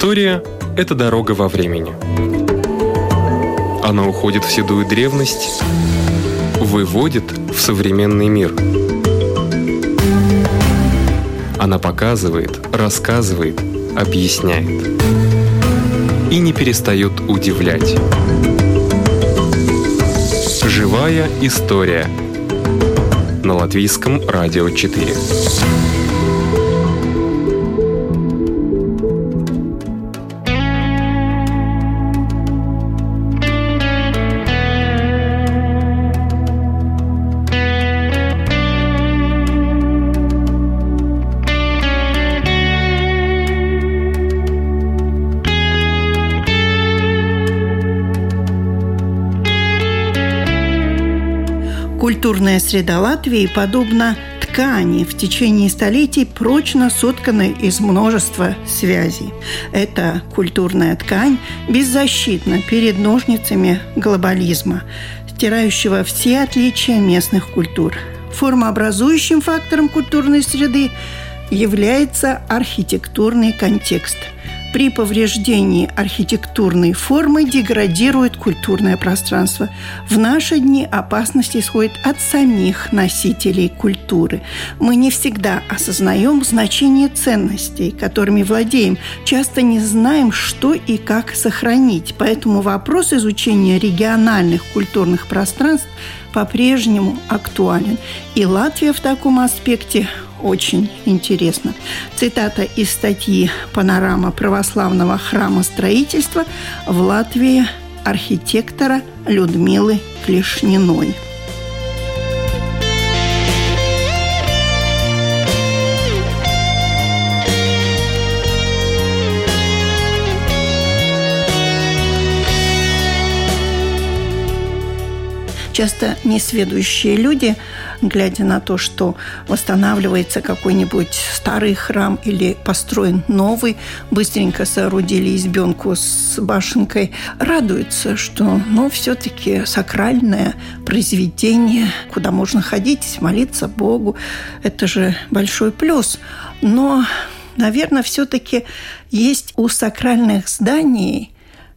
История – это дорога во времени. Она уходит в седую древность, выводит в современный мир. Она показывает, рассказывает, объясняет. И не перестает удивлять. Живая история на латвийском радио 4. Культурная среда Латвии подобна ткани в течение столетий прочно сотканной из множества связей. Эта культурная ткань беззащитна перед ножницами глобализма, стирающего все отличия местных культур. Формообразующим фактором культурной среды является архитектурный контекст – при повреждении архитектурной формы деградирует культурное пространство. В наши дни опасность исходит от самих носителей культуры. Мы не всегда осознаем значение ценностей, которыми владеем, часто не знаем, что и как сохранить. Поэтому вопрос изучения региональных культурных пространств по-прежнему актуален. И Латвия в таком аспекте очень интересно. Цитата из статьи «Панорама православного храма строительства» в Латвии архитектора Людмилы Клешниной – часто несведущие люди, глядя на то, что восстанавливается какой-нибудь старый храм или построен новый, быстренько соорудили избенку с башенкой, радуются, что, ну, все-таки сакральное произведение, куда можно ходить, молиться Богу, это же большой плюс. Но, наверное, все-таки есть у сакральных зданий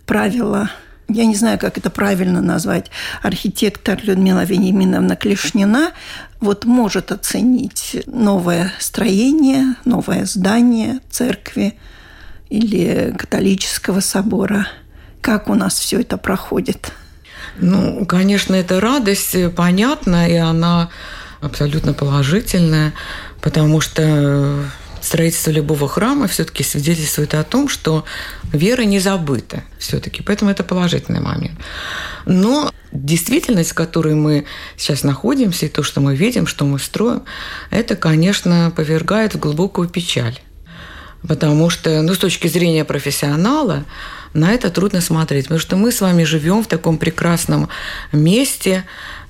правила я не знаю, как это правильно назвать, архитектор Людмила Вениаминовна Клешнина вот может оценить новое строение, новое здание церкви или католического собора. Как у нас все это проходит? Ну, конечно, это радость понятна, и она абсолютно положительная, потому что строительство любого храма все-таки свидетельствует о том, что вера не забыта все-таки. Поэтому это положительный момент. Но действительность, в которой мы сейчас находимся, и то, что мы видим, что мы строим, это, конечно, повергает в глубокую печаль. Потому что, ну, с точки зрения профессионала, на это трудно смотреть, потому что мы с вами живем в таком прекрасном месте,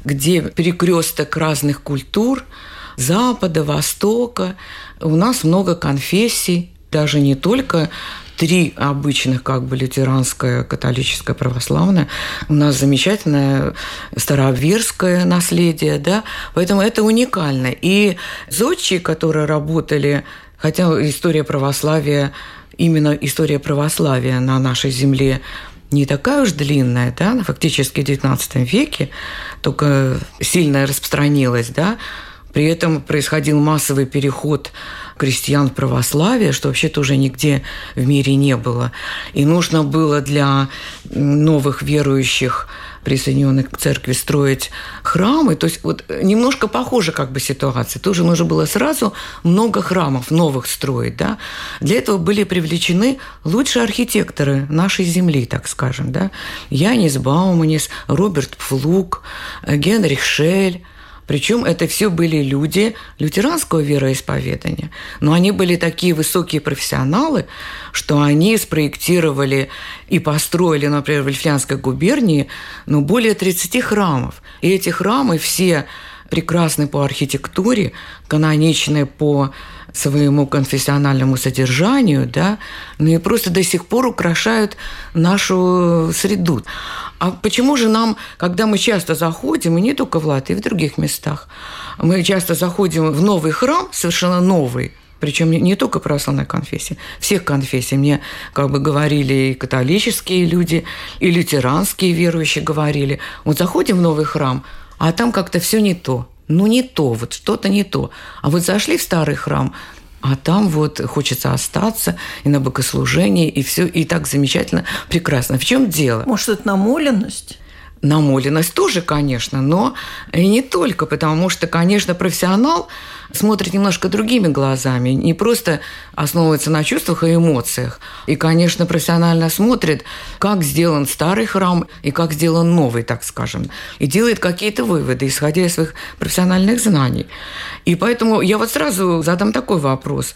где перекресток разных культур, Запада, Востока, у нас много конфессий, даже не только три обычных, как бы лютеранское, католическое, православное. У нас замечательное староверское наследие, да, поэтому это уникально. И зодчие, которые работали, хотя история православия, именно история православия на нашей земле не такая уж длинная, да, фактически в XIX веке, только сильно распространилась, да, при этом происходил массовый переход крестьян в православие, что вообще-то уже нигде в мире не было. И нужно было для новых верующих присоединенных к церкви строить храмы. То есть вот немножко похожа как бы ситуация. Тоже нужно было сразу много храмов новых строить. Да? Для этого были привлечены лучшие архитекторы нашей земли, так скажем. Да? Янис Бауманис, Роберт Пфлук, Генрих Шель, причем это все были люди лютеранского вероисповедания. Но они были такие высокие профессионалы, что они спроектировали и построили, например, в Ильфянской губернии ну, более 30 храмов. И эти храмы все прекрасны по архитектуре, каноничны по своему конфессиональному содержанию, да, ну и просто до сих пор украшают нашу среду. А почему же нам, когда мы часто заходим, и не только в Латвии, и в других местах, мы часто заходим в новый храм, совершенно новый, причем не только православной конфессии, всех конфессий. Мне как бы говорили и католические люди, и лютеранские верующие говорили. Вот заходим в новый храм, а там как-то все не то. Ну, не то, вот что-то не то. А вот зашли в старый храм, а там вот хочется остаться и на богослужении, и все, и так замечательно, прекрасно. В чем дело? Может, это намоленность? Намоленность тоже, конечно, но и не только, потому что, конечно, профессионал смотрит немножко другими глазами, не просто основывается на чувствах и эмоциях. И, конечно, профессионально смотрит, как сделан старый храм и как сделан новый, так скажем, и делает какие-то выводы, исходя из своих профессиональных знаний. И поэтому я вот сразу задам такой вопрос.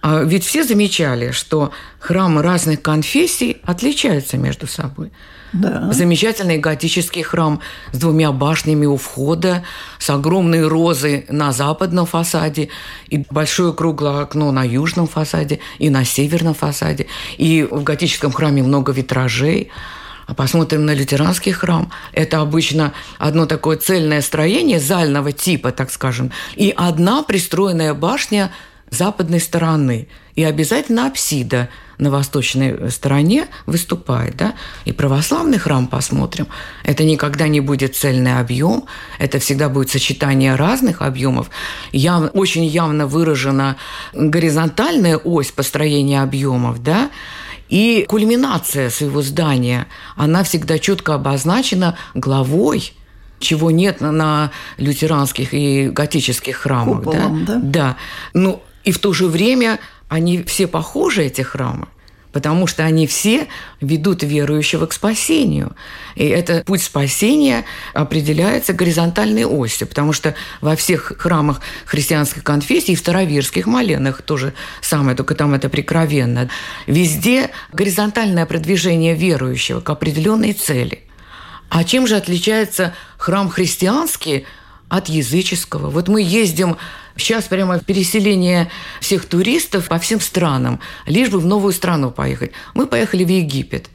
А ведь все замечали, что храмы разных конфессий отличаются между собой. Да. Замечательный готический храм с двумя башнями у входа, с огромной розой на западном фасаде, и большое круглое окно на южном фасаде, и на северном фасаде. И в готическом храме много витражей. Посмотрим на лютеранский храм. Это обычно одно такое цельное строение зального типа, так скажем, и одна пристроенная башня западной стороны. И обязательно апсида на восточной стороне выступает. Да? И православный храм посмотрим. Это никогда не будет цельный объем, это всегда будет сочетание разных объемов. Яв, очень явно выражена горизонтальная ось построения объемов, да, и кульминация своего здания, она всегда четко обозначена главой, чего нет на лютеранских и готических храмах. Куполом, да? да? Да. Ну, и в то же время они все похожи, эти храмы потому что они все ведут верующего к спасению. И этот путь спасения определяется горизонтальной осью, потому что во всех храмах христианской конфессии и в староверских моленах тоже самое, только там это прикровенно. Везде горизонтальное продвижение верующего к определенной цели. А чем же отличается храм христианский от языческого? Вот мы ездим Сейчас прямо переселение всех туристов по всем странам, лишь бы в новую страну поехать. Мы поехали в Египет.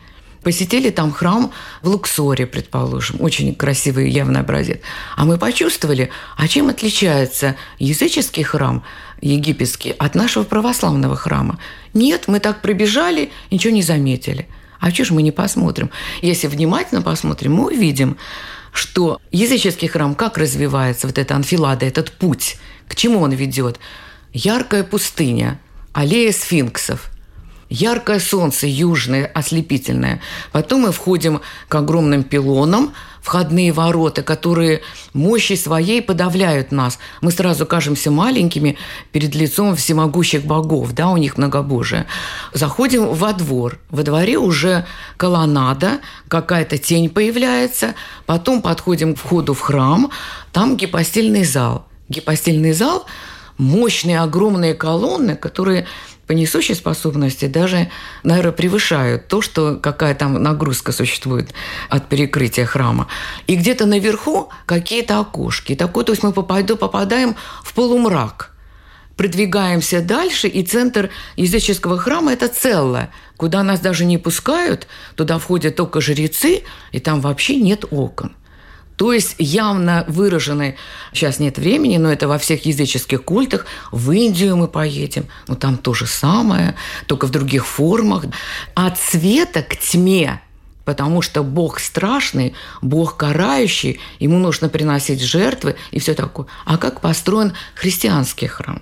Посетили там храм в Луксоре, предположим, очень красивый явный образец. А мы почувствовали, а чем отличается языческий храм египетский от нашего православного храма? Нет, мы так пробежали, ничего не заметили. А что ж мы не посмотрим? Если внимательно посмотрим, мы увидим, что языческий храм как развивается, вот эта анфилада, этот путь, к чему он ведет? Яркая пустыня, аллея сфинксов – яркое солнце южное, ослепительное. Потом мы входим к огромным пилонам, входные ворота, которые мощи своей подавляют нас. Мы сразу кажемся маленькими перед лицом всемогущих богов, да, у них многобожие. Заходим во двор. Во дворе уже колоннада, какая-то тень появляется. Потом подходим к входу в храм, там гипостильный зал. Гипостильный зал – мощные огромные колонны, которые по несущей способности даже, наверное, превышают то, что какая там нагрузка существует от перекрытия храма. И где-то наверху какие-то окошки. Такой, то есть мы попадаем в полумрак. Продвигаемся дальше, и центр языческого храма – это целое, куда нас даже не пускают, туда входят только жрецы, и там вообще нет окон. То есть явно выраженный, сейчас нет времени, но это во всех языческих культах, в Индию мы поедем, но там то же самое, только в других формах. От света к тьме потому что Бог страшный, Бог карающий, ему нужно приносить жертвы и все такое. А как построен христианский храм?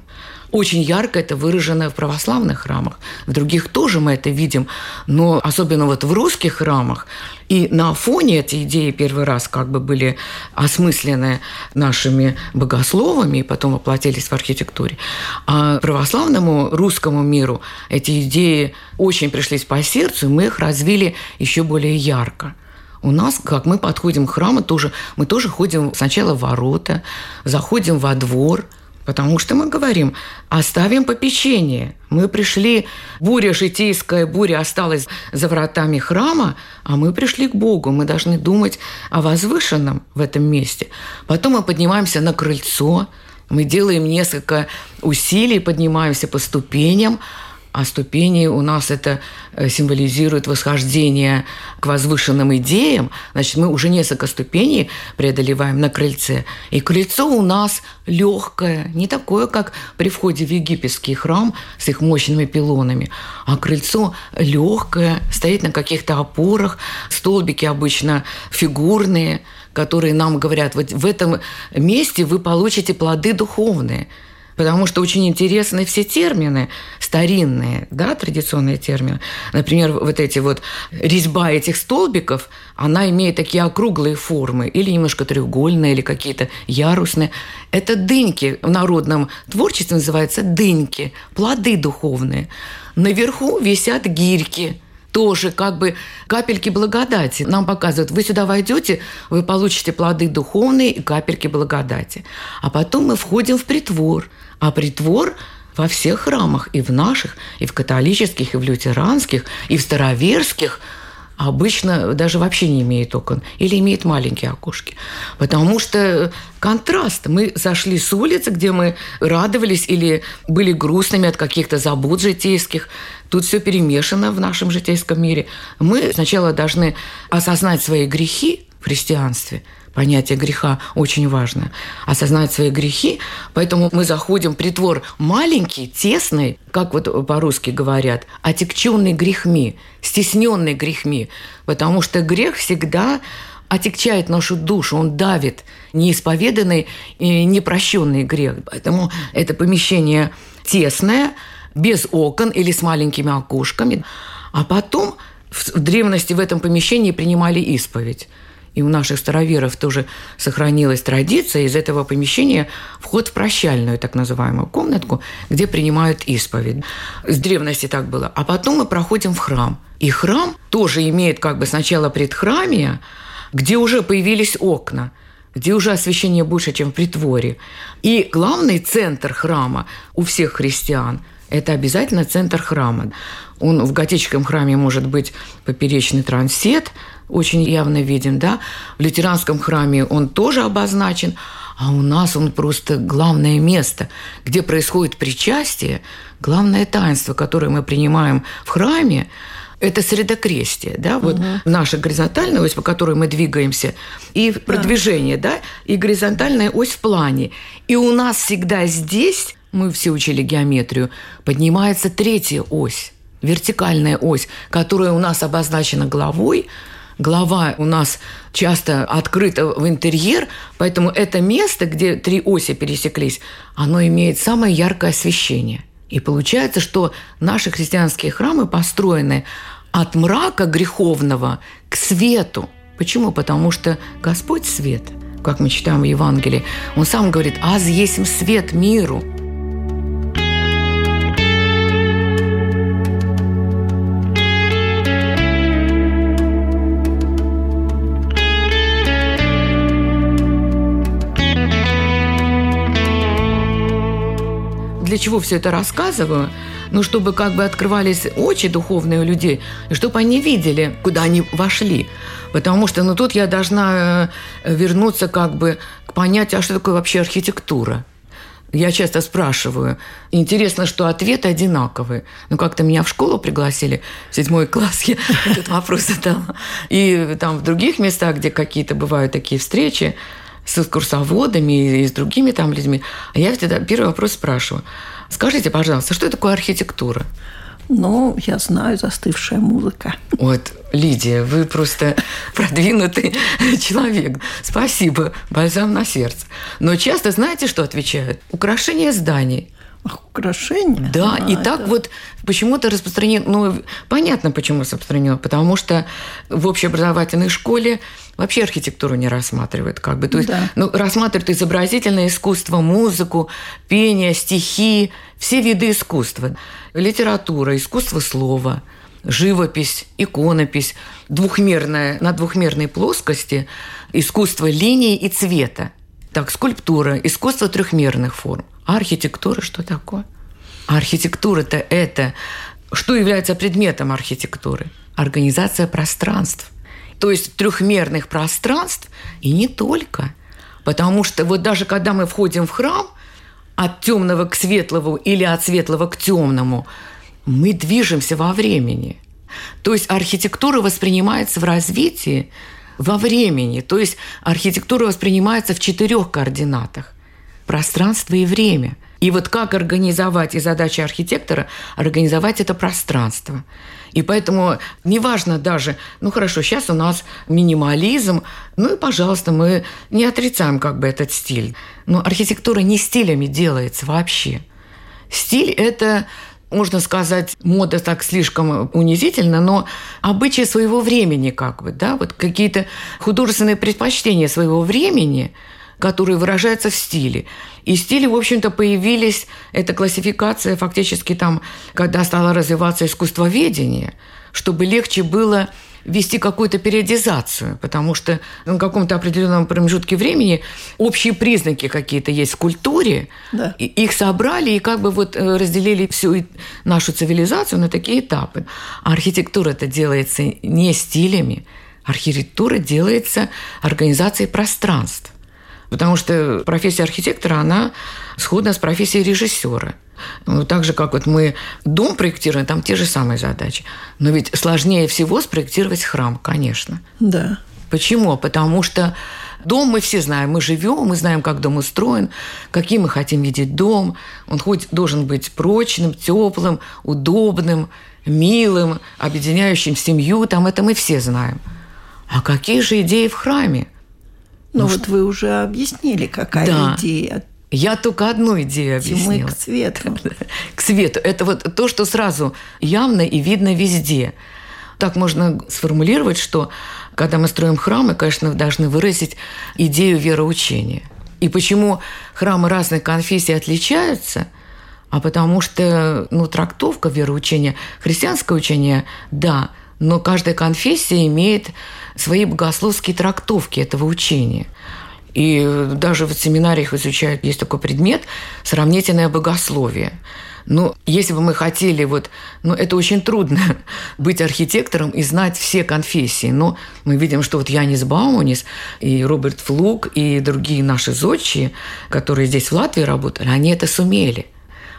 Очень ярко это выражено в православных храмах. В других тоже мы это видим, но особенно вот в русских храмах. И на фоне эти идеи первый раз как бы были осмыслены нашими богословами и потом воплотились в архитектуре. А православному русскому миру эти идеи очень пришлись по сердцу, и мы их развили еще более ярко. У нас, как мы подходим к храму, тоже, мы тоже ходим сначала в ворота, заходим во двор – Потому что мы говорим, оставим попечение. Мы пришли, буря житейская, буря осталась за вратами храма, а мы пришли к Богу. Мы должны думать о возвышенном в этом месте. Потом мы поднимаемся на крыльцо, мы делаем несколько усилий, поднимаемся по ступеням, а ступени. У нас это э, символизирует восхождение к возвышенным идеям, значит, мы уже несколько ступеней преодолеваем на крыльце. И крыльцо у нас легкое, не такое, как при входе в египетский храм с их мощными пилонами, а крыльцо легкое, стоит на каких-то опорах, столбики обычно фигурные, которые нам говорят, вот в этом месте вы получите плоды духовные – потому что очень интересны все термины старинные, да, традиционные термины. Например, вот эти вот резьба этих столбиков, она имеет такие округлые формы, или немножко треугольные, или какие-то ярусные. Это дыньки в народном творчестве называется дыньки, плоды духовные. Наверху висят гирьки – тоже как бы капельки благодати. Нам показывают, вы сюда войдете, вы получите плоды духовные и капельки благодати. А потом мы входим в притвор. А притвор во всех храмах, и в наших, и в католических, и в лютеранских, и в староверских – обычно даже вообще не имеет окон или имеет маленькие окошки. Потому что контраст. Мы зашли с улицы, где мы радовались или были грустными от каких-то забот житейских. Тут все перемешано в нашем житейском мире. Мы сначала должны осознать свои грехи христианстве – понятие греха очень важно. Осознать свои грехи. Поэтому мы заходим в притвор маленький, тесный, как вот по-русски говорят, отекченный грехми, стесненный грехми. Потому что грех всегда отягчает нашу душу, он давит неисповеданный и непрощенный грех. Поэтому это помещение тесное, без окон или с маленькими окошками. А потом в древности в этом помещении принимали исповедь и у наших староверов тоже сохранилась традиция из этого помещения вход в прощальную так называемую комнатку, где принимают исповедь. С древности так было. А потом мы проходим в храм. И храм тоже имеет как бы сначала предхрамие, где уже появились окна, где уже освещение больше, чем в притворе. И главный центр храма у всех христиан – это обязательно центр храма. Он в готическом храме может быть поперечный трансет – очень явно виден, да. В лютеранском храме он тоже обозначен, а у нас он просто главное место, где происходит причастие, главное таинство, которое мы принимаем в храме, это средокрестие, да, вот угу. наша горизонтальная ось, по которой мы двигаемся, и продвижение, да. да, и горизонтальная ось в плане. И у нас всегда здесь, мы все учили геометрию, поднимается третья ось, вертикальная ось, которая у нас обозначена главой, Глава у нас часто открыта в интерьер, поэтому это место, где три оси пересеклись, оно имеет самое яркое освещение. И получается, что наши христианские храмы построены от мрака греховного к свету. Почему? Потому что Господь свет, как мы читаем в Евангелии, Он сам говорит, «Аз есть свет миру». Для чего все это рассказываю? Ну, чтобы как бы открывались очи духовные у людей, и чтобы они видели, куда они вошли. Потому что, ну, тут я должна э, вернуться как бы к понятию, а что такое вообще архитектура? Я часто спрашиваю. Интересно, что ответы одинаковые. Ну, как-то меня в школу пригласили, в седьмой класс я этот вопрос задала. И там в других местах, где какие-то бывают такие встречи, с экскурсоводами и с другими там людьми. А я всегда первый вопрос спрашиваю. Скажите, пожалуйста, что такое архитектура? Ну, я знаю, застывшая музыка. Вот, Лидия, вы просто продвинутый человек. Спасибо, бальзам на сердце. Но часто знаете, что отвечают? Украшение зданий. Украшения? Да, а, и так это... вот почему-то распространено, ну, понятно, почему распространено, потому что в общеобразовательной школе вообще архитектуру не рассматривают, как бы, то есть, да. ну, рассматривают изобразительное искусство, музыку, пение, стихи, все виды искусства, литература, искусство слова, живопись, иконопись, двухмерная, на двухмерной плоскости искусство линии и цвета. Так, скульптура, искусство трехмерных форм. А архитектура что такое? Архитектура-то это... Что является предметом архитектуры? Организация пространств. То есть трехмерных пространств и не только. Потому что вот даже когда мы входим в храм, от темного к светлому или от светлого к темному, мы движемся во времени. То есть архитектура воспринимается в развитии во времени. То есть архитектура воспринимается в четырех координатах. Пространство и время. И вот как организовать, и задача архитектора – организовать это пространство. И поэтому неважно даже, ну хорошо, сейчас у нас минимализм, ну и, пожалуйста, мы не отрицаем как бы этот стиль. Но архитектура не стилями делается вообще. Стиль – это можно сказать, мода так слишком унизительно, но обычаи своего времени как бы, да, вот какие-то художественные предпочтения своего времени, которые выражаются в стиле. И стили, в общем-то, появились, эта классификация фактически там, когда стало развиваться искусствоведение, чтобы легче было вести какую-то периодизацию, потому что на каком-то определенном промежутке времени общие признаки какие-то есть в культуре, да. и их собрали и как бы вот э, разделили всю нашу цивилизацию на такие этапы. А архитектура это делается не стилями, архитектура делается организацией пространств. Потому что профессия архитектора, она сходна с профессией режиссера. Ну, так же, как вот мы дом проектируем, там те же самые задачи. Но ведь сложнее всего спроектировать храм, конечно. Да. Почему? Потому что Дом мы все знаем, мы живем, мы знаем, как дом устроен, каким мы хотим видеть дом. Он хоть должен быть прочным, теплым, удобным, милым, объединяющим семью, там это мы все знаем. А какие же идеи в храме? Ну, ну вот что... вы уже объяснили, какая да. идея. Я только одну идею объяснила. Тьмы к свету. К свету. Это вот то, что сразу явно и видно везде. Так можно сформулировать, что когда мы строим храмы, конечно, должны выразить идею вероучения. И почему храмы разных конфессий отличаются? А потому что ну, трактовка вероучения, христианское учение, да, но каждая конфессия имеет свои богословские трактовки этого учения. И даже в семинариях изучают, есть такой предмет – сравнительное богословие. Ну, если бы мы хотели, вот, ну, это очень трудно быть архитектором и знать все конфессии. Но мы видим, что вот Янис Баунис и Роберт Флук и другие наши зодчие, которые здесь в Латвии работали, они это сумели.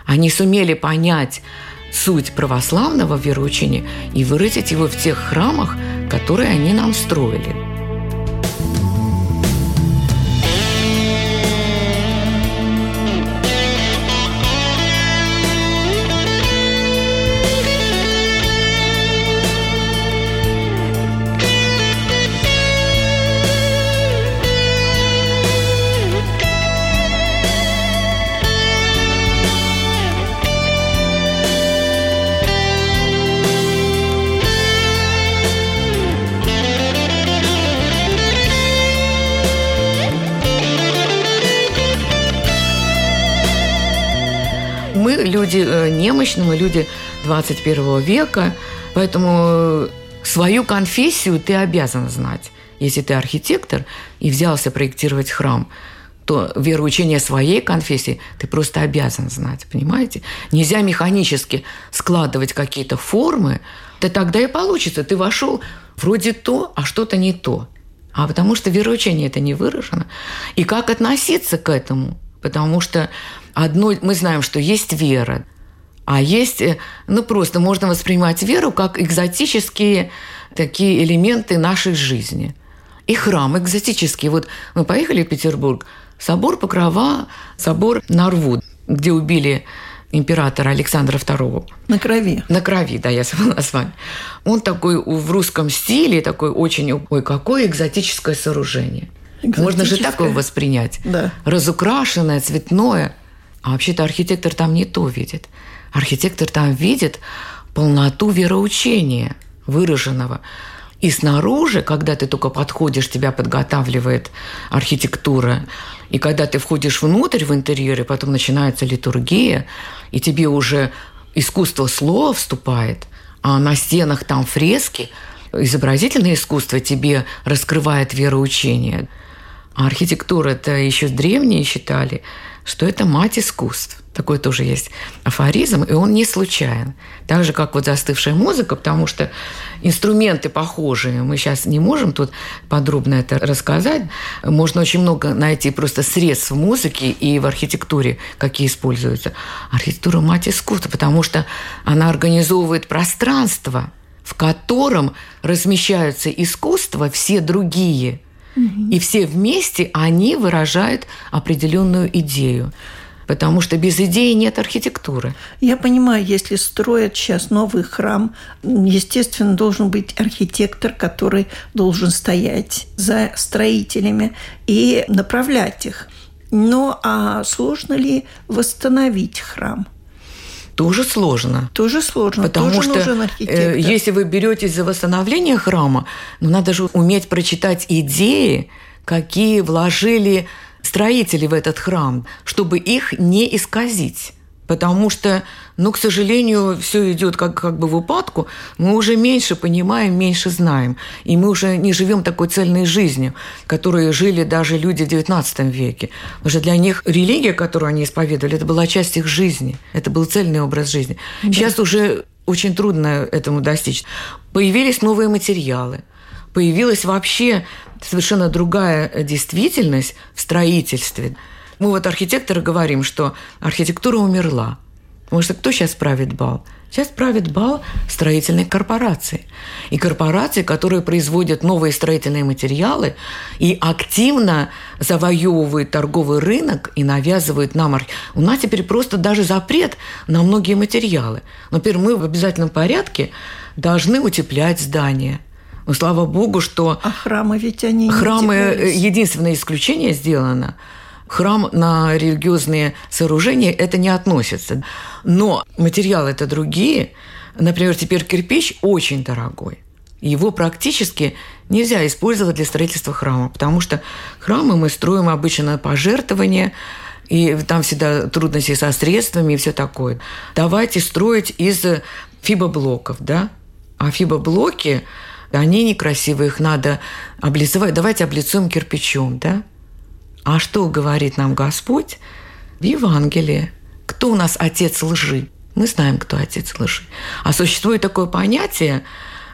Они сумели понять суть православного вероучения и выразить его в тех храмах, которые они нам строили. Люди э, немощные, мы люди 21 века, поэтому свою конфессию ты обязан знать. Если ты архитектор и взялся проектировать храм, то вероучение своей конфессии ты просто обязан знать, понимаете? Нельзя механически складывать какие-то формы, то тогда и получится. Ты вошел вроде то, а что-то не то. А потому что вероучение это не выражено. И как относиться к этому? Потому что одно, мы знаем, что есть вера, а есть, э, ну просто можно воспринимать веру как экзотические такие элементы нашей жизни. И храм экзотический. Вот мы поехали в Петербург, собор Покрова, собор Нарвуд, где убили императора Александра II. На крови. На крови, да, я забыла с вами. Он такой в русском стиле, такой очень, ой, какое экзотическое сооружение. Можно же так его воспринять. Да. Разукрашенное, цветное. А вообще-то архитектор там не то видит. Архитектор там видит полноту вероучения выраженного. И снаружи, когда ты только подходишь, тебя подготавливает архитектура. И когда ты входишь внутрь в интерьер, и потом начинается литургия, и тебе уже искусство слова вступает, а на стенах там фрески, изобразительное искусство тебе раскрывает вероучение – а архитектура это еще древние считали, что это мать искусств. Такой тоже есть афоризм, и он не случайен. Так же, как вот застывшая музыка, потому что инструменты похожие. Мы сейчас не можем тут подробно это рассказать. Можно очень много найти просто средств в музыке и в архитектуре, какие используются. Архитектура – мать искусства, потому что она организовывает пространство, в котором размещаются искусства все другие – и все вместе они выражают определенную идею потому что без идеи нет архитектуры. Я понимаю, если строят сейчас новый храм, естественно, должен быть архитектор, который должен стоять за строителями и направлять их. Но а сложно ли восстановить храм? Тоже сложно. Тоже сложно. Потому тоже что нужен архитектор. Э, если вы беретесь за восстановление храма, ну надо же уметь прочитать идеи, какие вложили строители в этот храм, чтобы их не исказить. Потому что, ну, к сожалению, все идет как, как бы в упадку. Мы уже меньше понимаем, меньше знаем. И мы уже не живем такой цельной жизнью, которой жили даже люди в XIX веке. Потому что для них религия, которую они исповедовали, это была часть их жизни. Это был цельный образ жизни. Да. Сейчас уже очень трудно этому достичь. Появились новые материалы. Появилась вообще совершенно другая действительность в строительстве. Мы вот архитекторы говорим, что архитектура умерла. Потому что кто сейчас правит бал? Сейчас правит бал строительной корпорации. И корпорации, которые производят новые строительные материалы и активно завоевывают торговый рынок и навязывают нам... У нас теперь просто даже запрет на многие материалы. Например, мы в обязательном порядке должны утеплять здания – но слава богу, что... А храмы ведь они Храмы не единственное исключение сделано. Храм на религиозные сооружения это не относится. Но материалы это другие. Например, теперь кирпич очень дорогой. Его практически нельзя использовать для строительства храма, потому что храмы мы строим обычно на пожертвования, и там всегда трудности со средствами и все такое. Давайте строить из фибоблоков, да? А фибоблоки они некрасивые, их надо облицевать. Давайте облицуем кирпичом, да? А что говорит нам Господь в Евангелии? Кто у нас отец лжи? Мы знаем, кто отец лжи. А существует такое понятие,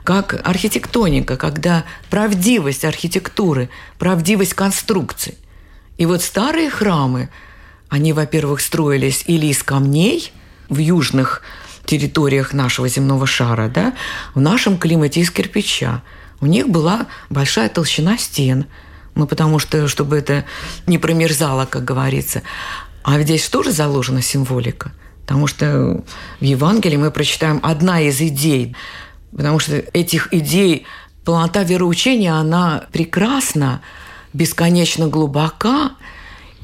как архитектоника, когда правдивость архитектуры, правдивость конструкций. И вот старые храмы, они, во-первых, строились или из камней в южных территориях нашего земного шара, да, в нашем климате из кирпича. У них была большая толщина стен, ну, потому что, чтобы это не промерзало, как говорится. А здесь тоже заложена символика, потому что в Евангелии мы прочитаем одна из идей, потому что этих идей полнота вероучения, она прекрасна, бесконечно глубока,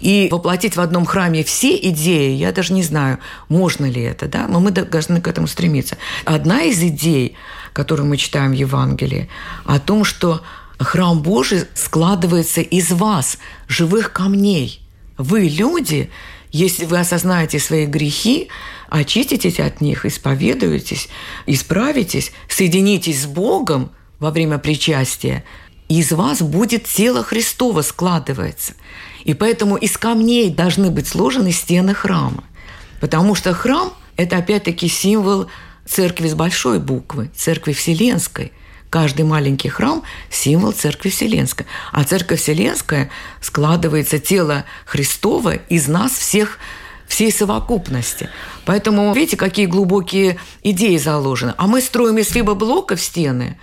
и воплотить в одном храме все идеи, я даже не знаю, можно ли это, да, но мы должны к этому стремиться. Одна из идей, которую мы читаем в Евангелии, о том, что храм Божий складывается из вас, живых камней. Вы, люди, если вы осознаете свои грехи, очиститесь от них, исповедуетесь, исправитесь, соединитесь с Богом во время причастия, из вас будет тело Христова складывается – и поэтому из камней должны быть сложены стены храма. Потому что храм – это опять-таки символ церкви с большой буквы, церкви Вселенской. Каждый маленький храм – символ церкви Вселенской. А церковь Вселенская складывается тело Христова из нас всех всей совокупности. Поэтому видите, какие глубокие идеи заложены. А мы строим из фибоблоков стены.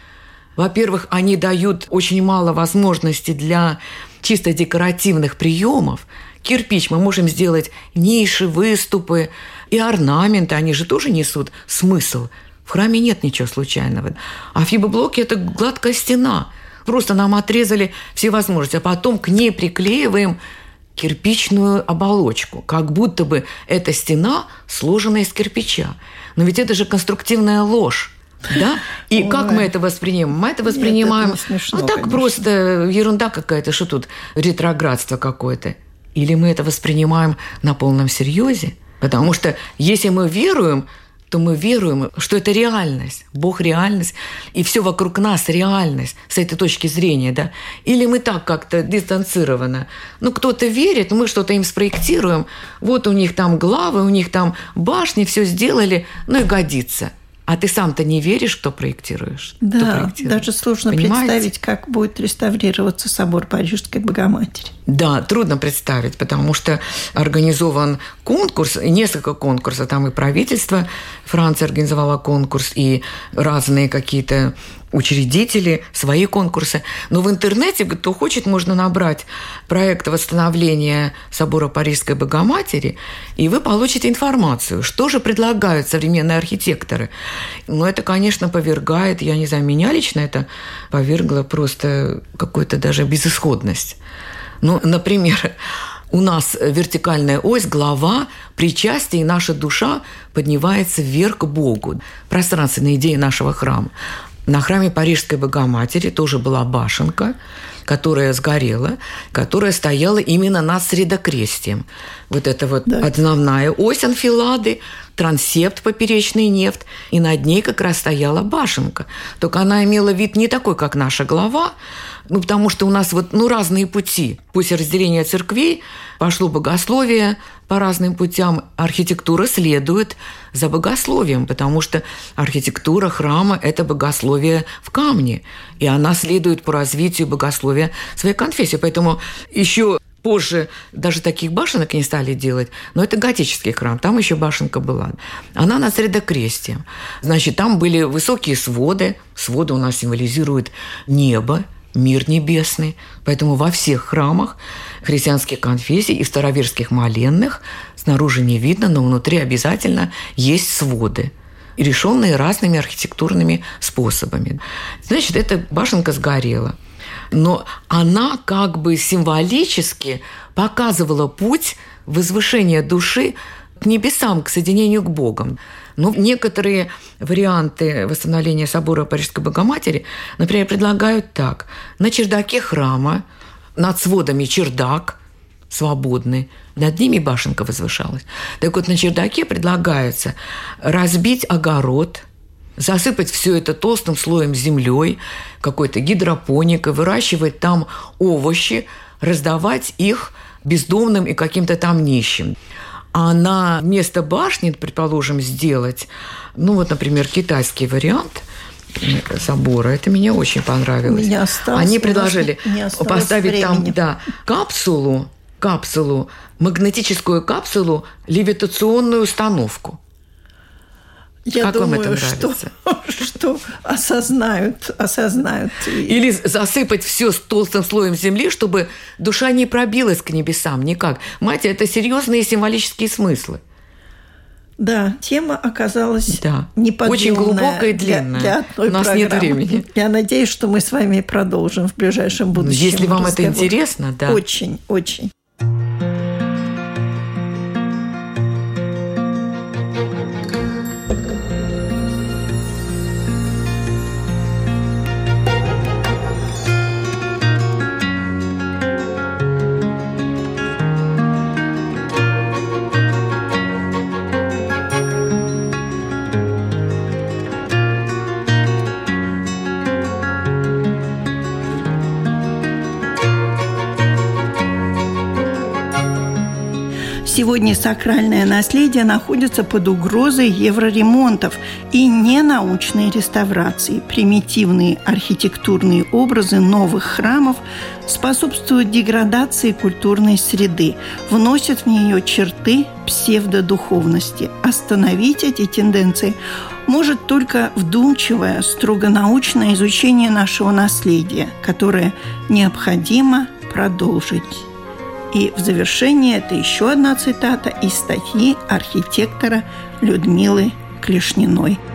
Во-первых, они дают очень мало возможностей для чисто декоративных приемов, кирпич мы можем сделать ниши, выступы и орнаменты, они же тоже несут смысл. В храме нет ничего случайного. А фибоблоки – это гладкая стена. Просто нам отрезали все возможности, а потом к ней приклеиваем кирпичную оболочку, как будто бы эта стена сложена из кирпича. Но ведь это же конструктивная ложь. Да? И Ой. как мы это воспринимаем? Мы это воспринимаем Нет, это смешно, ну так конечно. просто ерунда какая-то, что тут ретроградство какое-то. Или мы это воспринимаем на полном серьезе? Потому что если мы веруем то мы веруем, что это реальность. Бог – реальность, и все вокруг нас – реальность с этой точки зрения. Да? Или мы так как-то дистанцированно. Ну, кто-то верит, мы что-то им спроектируем. Вот у них там главы, у них там башни, все сделали, ну и годится – а ты сам-то не веришь, кто проектируешь? Да, кто проектирует? даже сложно Понимаете? представить, как будет реставрироваться собор Парижской Богоматери. Да, трудно представить, потому что организован конкурс, несколько конкурсов, там и правительство Франции организовало конкурс, и разные какие-то учредители, свои конкурсы. Но в интернете, кто хочет, можно набрать проект восстановления собора Парижской Богоматери, и вы получите информацию, что же предлагают современные архитекторы. Но это, конечно, повергает, я не знаю, меня лично это повергло просто какую-то даже безысходность. Ну, например, у нас вертикальная ось, глава, причастие, и наша душа поднимается вверх к Богу. Пространственная идея нашего храма. На храме Парижской Богоматери тоже была башенка, которая сгорела, которая стояла именно над средокрестием. Вот это вот да. основная ось анфилады, трансепт поперечный нефть, и над ней как раз стояла башенка. Только она имела вид не такой, как наша глава, ну, потому что у нас вот ну, разные пути. После разделения церквей пошло богословие по разным путям. Архитектура следует за богословием, потому что архитектура храма – это богословие в камне. И она следует по развитию богословия своей конфессии. Поэтому еще позже даже таких башенок не стали делать, но это готический храм, там еще башенка была. Она на средокрестии. Значит, там были высокие своды, своды у нас символизируют небо, мир небесный. Поэтому во всех храмах христианских конфессий и староверских моленных снаружи не видно, но внутри обязательно есть своды решенные разными архитектурными способами. Значит, эта башенка сгорела. Но она как бы символически показывала путь возвышения души к небесам, к соединению к Богом. Но ну, некоторые варианты восстановления собора Парижской Богоматери, например, предлагают так. На чердаке храма, над сводами чердак свободный, над ними башенка возвышалась. Так вот, на чердаке предлагается разбить огород, засыпать все это толстым слоем землей, какой-то гидропоникой, выращивать там овощи, раздавать их бездомным и каким-то там нищим а на место башни, предположим, сделать, ну вот, например, китайский вариант – собора. Это мне очень понравилось. Меня осталось, Они предложили поставить времени. там да, капсулу, капсулу, магнетическую капсулу, левитационную установку. Я как думаю, вам это нравится? Что, что осознают, осознают. Или засыпать все с толстым слоем земли, чтобы душа не пробилась к небесам никак. Мать, это серьезные символические смыслы. Да, тема оказалась да. Очень глубокая и длинная. Для, для одной У нас программы. нет времени. Я надеюсь, что мы с вами продолжим в ближайшем будущем. Если вам разговор. это интересно, да. Очень, очень. Сегодня сакральное наследие находится под угрозой евроремонтов и ненаучной реставрации. Примитивные архитектурные образы новых храмов способствуют деградации культурной среды, вносят в нее черты псевдодуховности. Остановить эти тенденции может только вдумчивое, строго научное изучение нашего наследия, которое необходимо продолжить. И в завершение это еще одна цитата из статьи архитектора Людмилы Клешниной –